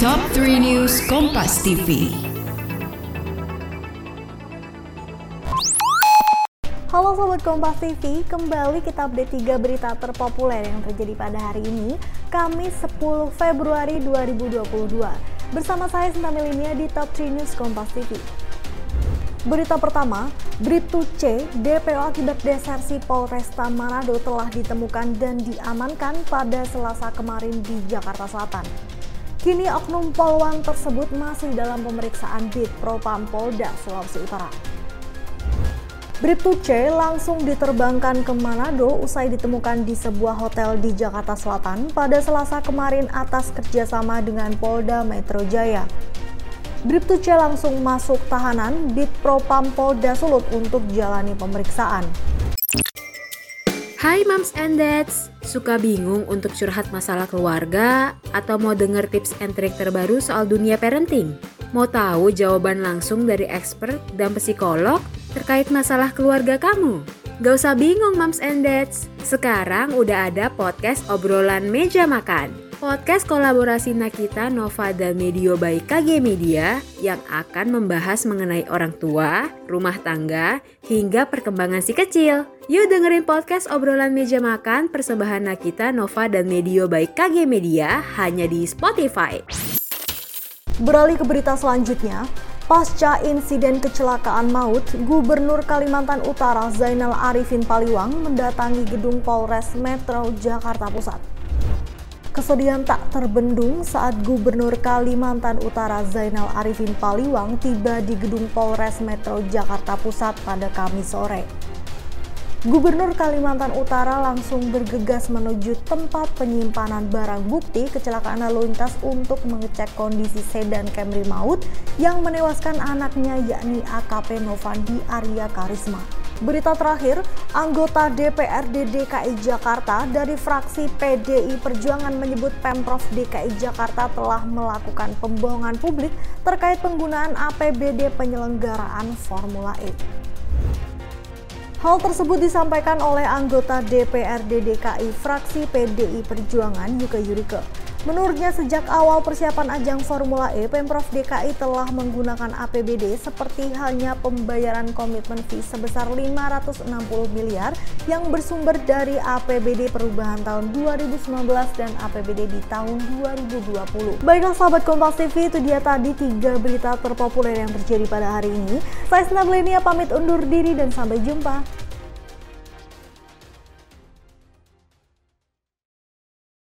Top 3 News Kompas TV. Halo Sobat Kompas TV, kembali kita update 3 berita terpopuler yang terjadi pada hari ini, Kamis 10 Februari 2022. Bersama saya Sinta Melinia di Top 3 News Kompas TV. Berita pertama, Bribtu C, DPO akibat desersi Polresta Manado telah ditemukan dan diamankan pada Selasa kemarin di Jakarta Selatan. Kini oknum polwan tersebut masih dalam pemeriksaan di Propam Polda Sulawesi Utara. Bribtu C langsung diterbangkan ke Manado usai ditemukan di sebuah hotel di Jakarta Selatan pada Selasa kemarin atas kerjasama dengan Polda Metro Jaya. Bribtu C langsung masuk tahanan di Propam Polda Sulut untuk jalani pemeriksaan. Hai Moms and Dads, suka bingung untuk curhat masalah keluarga atau mau denger tips and trik terbaru soal dunia parenting? Mau tahu jawaban langsung dari expert dan psikolog terkait masalah keluarga kamu? Gak usah bingung Moms and Dads, sekarang udah ada podcast obrolan meja makan podcast kolaborasi Nakita, Nova, dan Medio by KG Media yang akan membahas mengenai orang tua, rumah tangga, hingga perkembangan si kecil. Yuk dengerin podcast obrolan meja makan persembahan Nakita, Nova, dan Medio by KG Media hanya di Spotify. Beralih ke berita selanjutnya, Pasca insiden kecelakaan maut, Gubernur Kalimantan Utara Zainal Arifin Paliwang mendatangi gedung Polres Metro Jakarta Pusat. Kesedihan tak terbendung saat Gubernur Kalimantan Utara Zainal Arifin Paliwang tiba di gedung Polres Metro Jakarta Pusat pada Kamis sore. Gubernur Kalimantan Utara langsung bergegas menuju tempat penyimpanan barang bukti kecelakaan lalu lintas untuk mengecek kondisi sedan Camry maut yang menewaskan anaknya yakni AKP Novandi Arya Karisma. Berita terakhir, anggota DPRD DKI Jakarta dari fraksi PDI Perjuangan menyebut Pemprov DKI Jakarta telah melakukan pembohongan publik terkait penggunaan APBD penyelenggaraan Formula E. Hal tersebut disampaikan oleh anggota DPRD DKI fraksi PDI Perjuangan Yuka Yurike. Menurutnya sejak awal persiapan ajang Formula E, Pemprov DKI telah menggunakan APBD seperti halnya pembayaran komitmen fee sebesar 560 miliar yang bersumber dari APBD perubahan tahun 2019 dan APBD di tahun 2020. Baiklah sahabat Kompas TV, itu dia tadi tiga berita terpopuler yang terjadi pada hari ini. Saya Snabelenia pamit undur diri dan sampai jumpa.